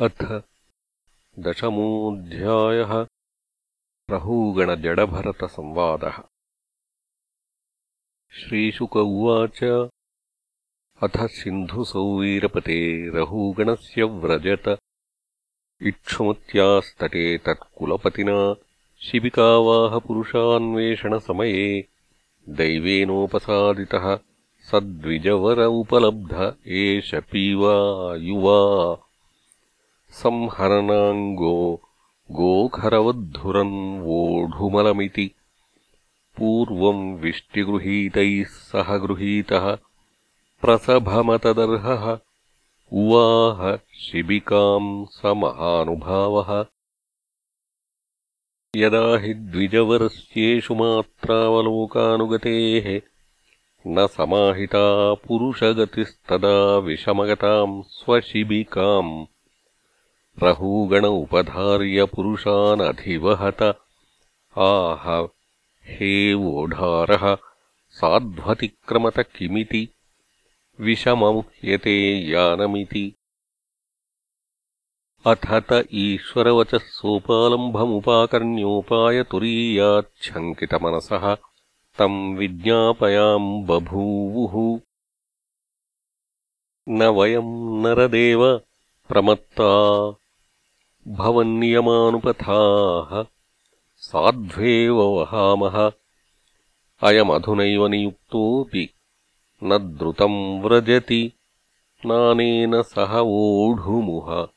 अथ दशमोऽध्यायः रहूगणजडभरतसंवादः श्रीशुक उवाच अथ सिन्धुसौवीरपते रहूगणस्य व्रजत। इक्षुमत्यास्तटे तत्कुलपतिना शिबिकावाहपुरुषान्वेषणसमये दैवेनोपसादितः सद्विजवर उपलब्ध एष पीवा युवा संहरणाङ्गो गोखरवद्धुरन् वोढुमलमिति। पूर्वम् विष्टिगृहीतैः सह गृहीतः प्रसभमतदर्हः। उवाह शिबिकाम् स महानुभावः यदा हि द्विजवरस्येषु मात्रावलोकानुगतेः न समाहिता पुरुषगतिस्तदा विषमगताम् स्वशिबिकाम् रहूगण उपधार्य पुरुषानधिवहत। आह हे वोढारः साध्वतिक्रमत किमिति? विषममुह्यते यानमिति। अथ ईश्वरवचः सोपालम्भमुपाकर्ण्योपायतुरीयाच्छङ्कितमनसः तम् विज्ञापयाम् बभूवुः। न वयम् नरदेव प्रमत्ता भवन्नियमानुपथाः साध्वेव वहामः। अयमधुनैव नियुक्तोऽपि न द्रुतम् व्रजति नानेन सह वोढुमुह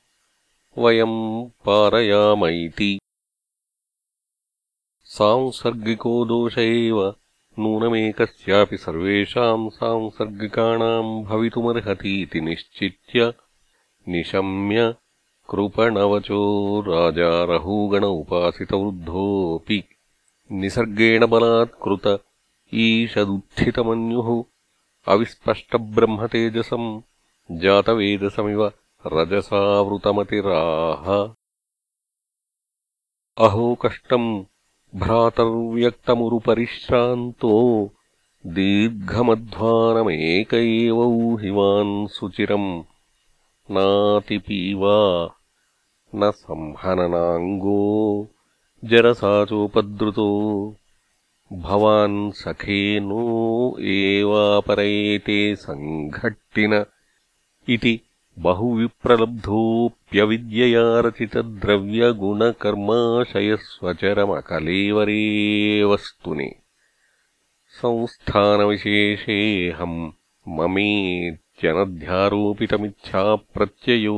वयम् पारयाम इति सांसर्गिको दोष एव नूनमेकस्यापि सर्वेषाम् सांसर्गिकाणाम् भवितुमर्हतीति निश्चित्य निशम्य कृपणवचो राजा रहूगण उपासितवृद्धोऽपि निसर्गेण बलात्कृत ईषदुत्थितमन्युः अविस्पष्टब्रह्मतेजसम् जातवेदसमिव रजसावृतमतिराह। अहो कष्टम् भ्रातर्व्यक्तमुरुपरिश्रान्तो दीर्घमध्वानमेक एव ऊहिवान् सुचिरम् नातिपीवा न संहननाङ्गो जरसाचोपद्रुतो। भवान् सखे नो एवापरयेते सङ्घट्टिन इति बहुविप्रलब्धोऽप्यविद्यया रचितद्रव्यगुणकर्माशयस्वचरमकलेवरे वस्तुनि संस्थानविशेषेऽहम् ममेत्यनध्यारोपितमिच्छाप्रत्ययो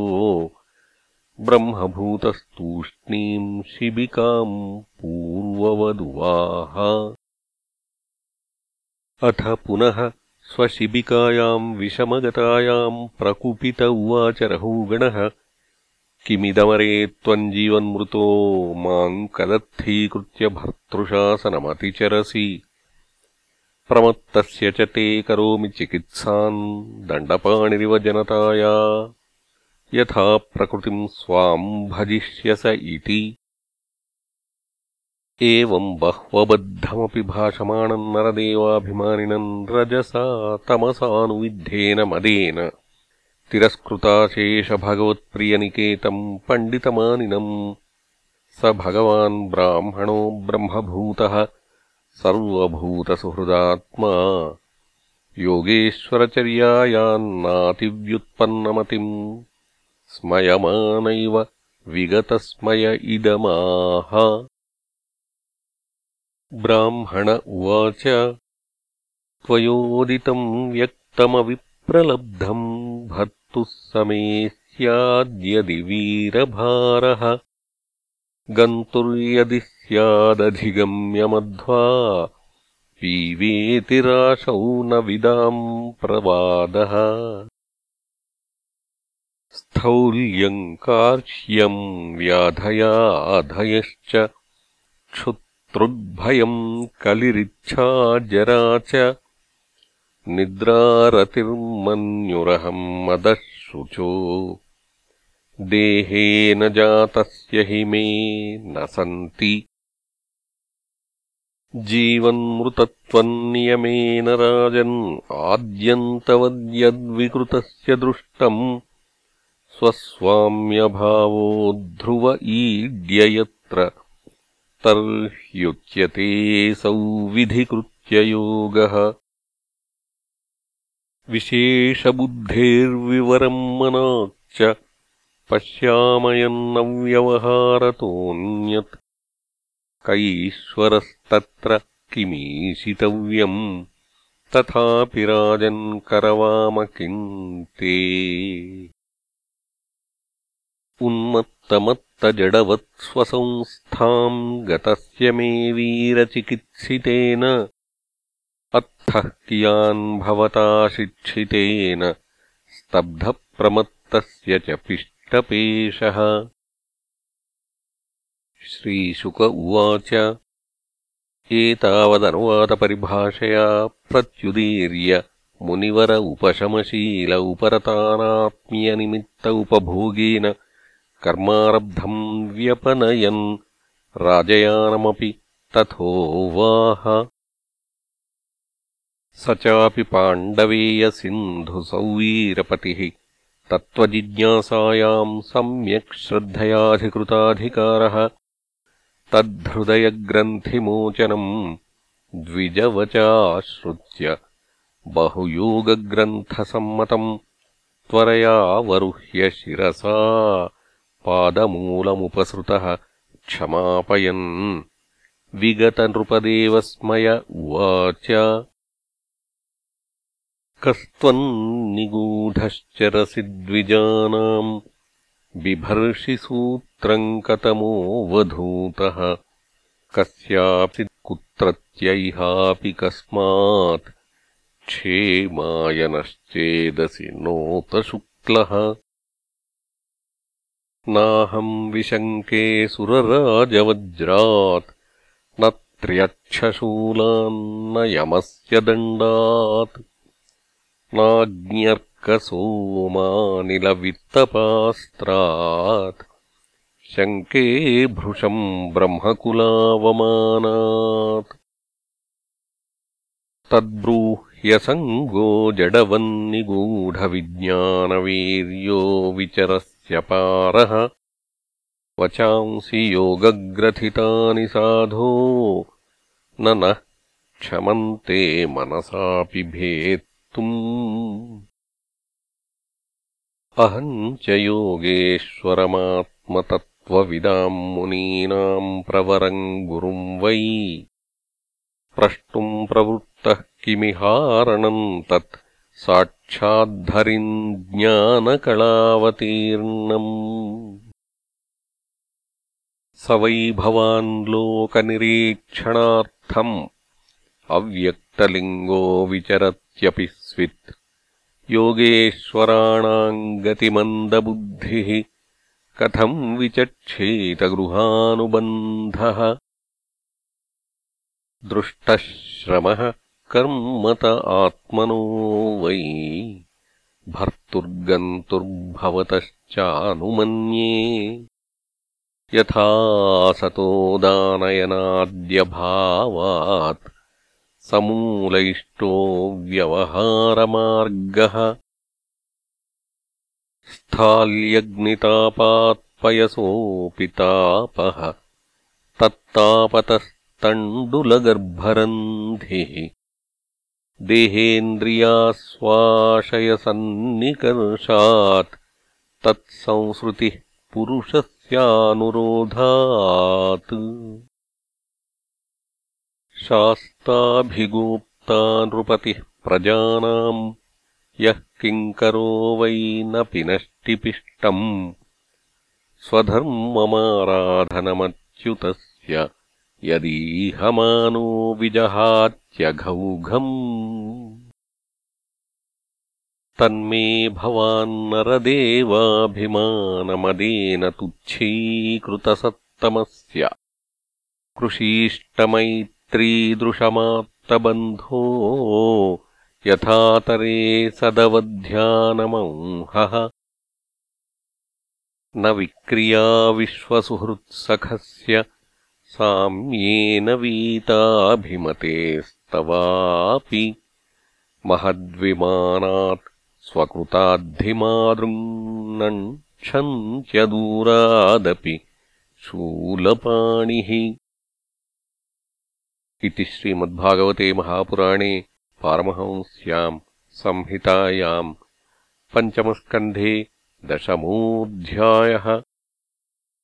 ब्रह्मभूतस्तूष्णीम् शिबिकाम् पूर्ववदुवाह अथ पुनः स्वशिबिकायाम् विषमगतायाम् प्रकुपित उवाच रहूगणः किमिदमरे त्वम् जीवन्मृतो माम् कदर्थीकृत्य भर्तृशासनमतिचरसि। प्रमत्तस्य च ते करोमि चिकित्साम् दण्डपाणिरिव जनताया यथा प्रकृतिम् स्वाम् भजिष्यस इति। एवम् बह्वबद्धमपि भाषमाणम् नरदेवाभिमानिनम् रजसा तमसानुविद्धेन मदेन। तिरस्कृताशेषभगवत्प्रियनिकेतम् पण्डितमानिनम् स भगवान् ब्राह्मणो ब्रह्मभूतः सर्वभूतसुहृदात्मा। योगेश्वरचर्यायान्नातिव्युत्पन्नमतिम् स्मयमानैव विगतस्मय इदमाह। ब्राह्मण उवाच त्वयोदितम् व्यक्तमविप्रलब्धम् भर्तुः समे स्याद्यदि वीरभारः। गन्तुर्यदि स्यादधिगम्यमध्वा पीवेतिराशौ न विदाम् प्रवादः स्थौल्यम् कार्श्यम् व्याधयाधयश्च क्षुत्रुग्भयम् कलिरिच्छा जरा च निद्रारतिर्मन्युरहम् मदः शुचो देहेन जातस्य हि मे न सन्ति। जीवन्मृतत्वन्नियमेन राजन् आद्यन्तवद्यद्विकृतस्य दृष्टम् स्वस्वाम्यभावो ध्रुव ईड्ययत्र तर्ह्युच्यतेऽसौ विधिकृत्ययोगः विशेषबुद्धेर्विवरम् मनाच्च। पश्यामयन्नव्यवहारतोऽन्यत्। कैश्वरस्तत्र किमीशितव्यम्। तथापि राजन् करवाम किम् ते उन्मत्तमत्तजडवत्स्वसंस्थाम् गतस्य मे वीरचिकित्सितेन। अत्थः कियान् भवता शिक्षितेन। स्तब्धप्रमत्तस्य च पिष्टपेशः। श्रीशुक उवाच। एतावदनुवादपरिभाषया प्रत्युदीर्य मुनिवर उपशमशील उपरतानात्म्यनिमित्त उपभोगेन कर्मारब्धम् व्यपनयन्। राजयानमपि तथोवाह स चापि पाण्डवेयसिन्धुसौवीरपतिः। तत्त्वजिज्ञासायाम् सम्यक् श्रद्धयाधिकृताधिकारः। तद्धृदयग्रन्थिमोचनम् द्विजवचाश्रुत्य बहुयोगग्रन्थसम्मतम् त्वरयावरुह्य शिरसा पादमूलमुपसृतः क्षमापयन्। विगतनृपदेवस्मय उवाच। कस्त्वम् निगूढश्चरसि द्विजानाम् बिभर्षिसूत्रम् कतमोऽवधूतः कस्यापि कुत्रत्यैहापि कस्मात् क्षेमायनश्चेदसि नोतशुक्लः नाहम् विशङ्के सुरराजवज्रात् न त्र्यक्षशूलान्न यमस्य दण्डात् नाज्ञर्कसोमानिलवित्तपास्त्रात् शङ्के भृशम् ब्रह्मकुलावमानात् तद्ब्रूह्यसङ्गो जडवन्निगूढविज्ञानवीर्यो विचरस्य पारः वचांसि योगग्रथितानि साधो। न नः क्षमन्ते मनसापि भेत् अहम् च योगेश्वरमात्मतत्त्वविदाम् मुनीनाम् प्रवरम् गुरुम् वै। प्रष्टुम् प्रवृत्तः किमिहारणम् तत् साक्षाद्धरिम् ज्ञानकलावतीर्णम् स वै भवान् लोकनिरीक्षणार्थम् अव्यक्तलिङ्गो विचरत्यपि स्वित्। योगेश्वराणाम् गतिमन्दबुद्धिः कथम् विचक्षेतगृहानुबन्धः। दृष्टश्रमः कर्मत आत्मनो वै भर्तुर्गन्तुर्भवतश्चानुमन्ये। यथा सतोदानयनाद्यभावात् समूलयिष्टो व्यवहारमार्गः। स्थाल्यग्नितापात्पयसोऽपि तापः तत्तापतस्तण्डुलगर्भरन्धिः देहेन्द्रियाश्वाशयसन्निकर्षात् तत्संसृतिः पुरुषस्यानुरोधात्। शास्ताभिगोप्ता नृपतिः प्रजानाम् यः किङ्करो वै न पिनष्टिपिष्टम् स्वधर्ममाराधनमच्युतस्य यदीहमानो विजहात्यघौघम् तन्मे भवान्नरदेवाभिमानमदेन तुच्छीकृतसत्तमस्य। कृषीष्टमै स्त्रीदृशमात्तबन्धो यथातरे सदवध्यानमंहः। न विक्रिया विश्वसुहृत्सखस्य साम्येन वीताभिमतेस्तवापि महद्विमानात् स्वकृताद्धिमादृङ्नम् रक्षन्त्यदूरादपि शूलपाणिः इति श्रीमद्भागवते महापुराणे पारमहंस्याम् संहितायाम् पञ्चमस्कन्धे दशमोऽध्यायः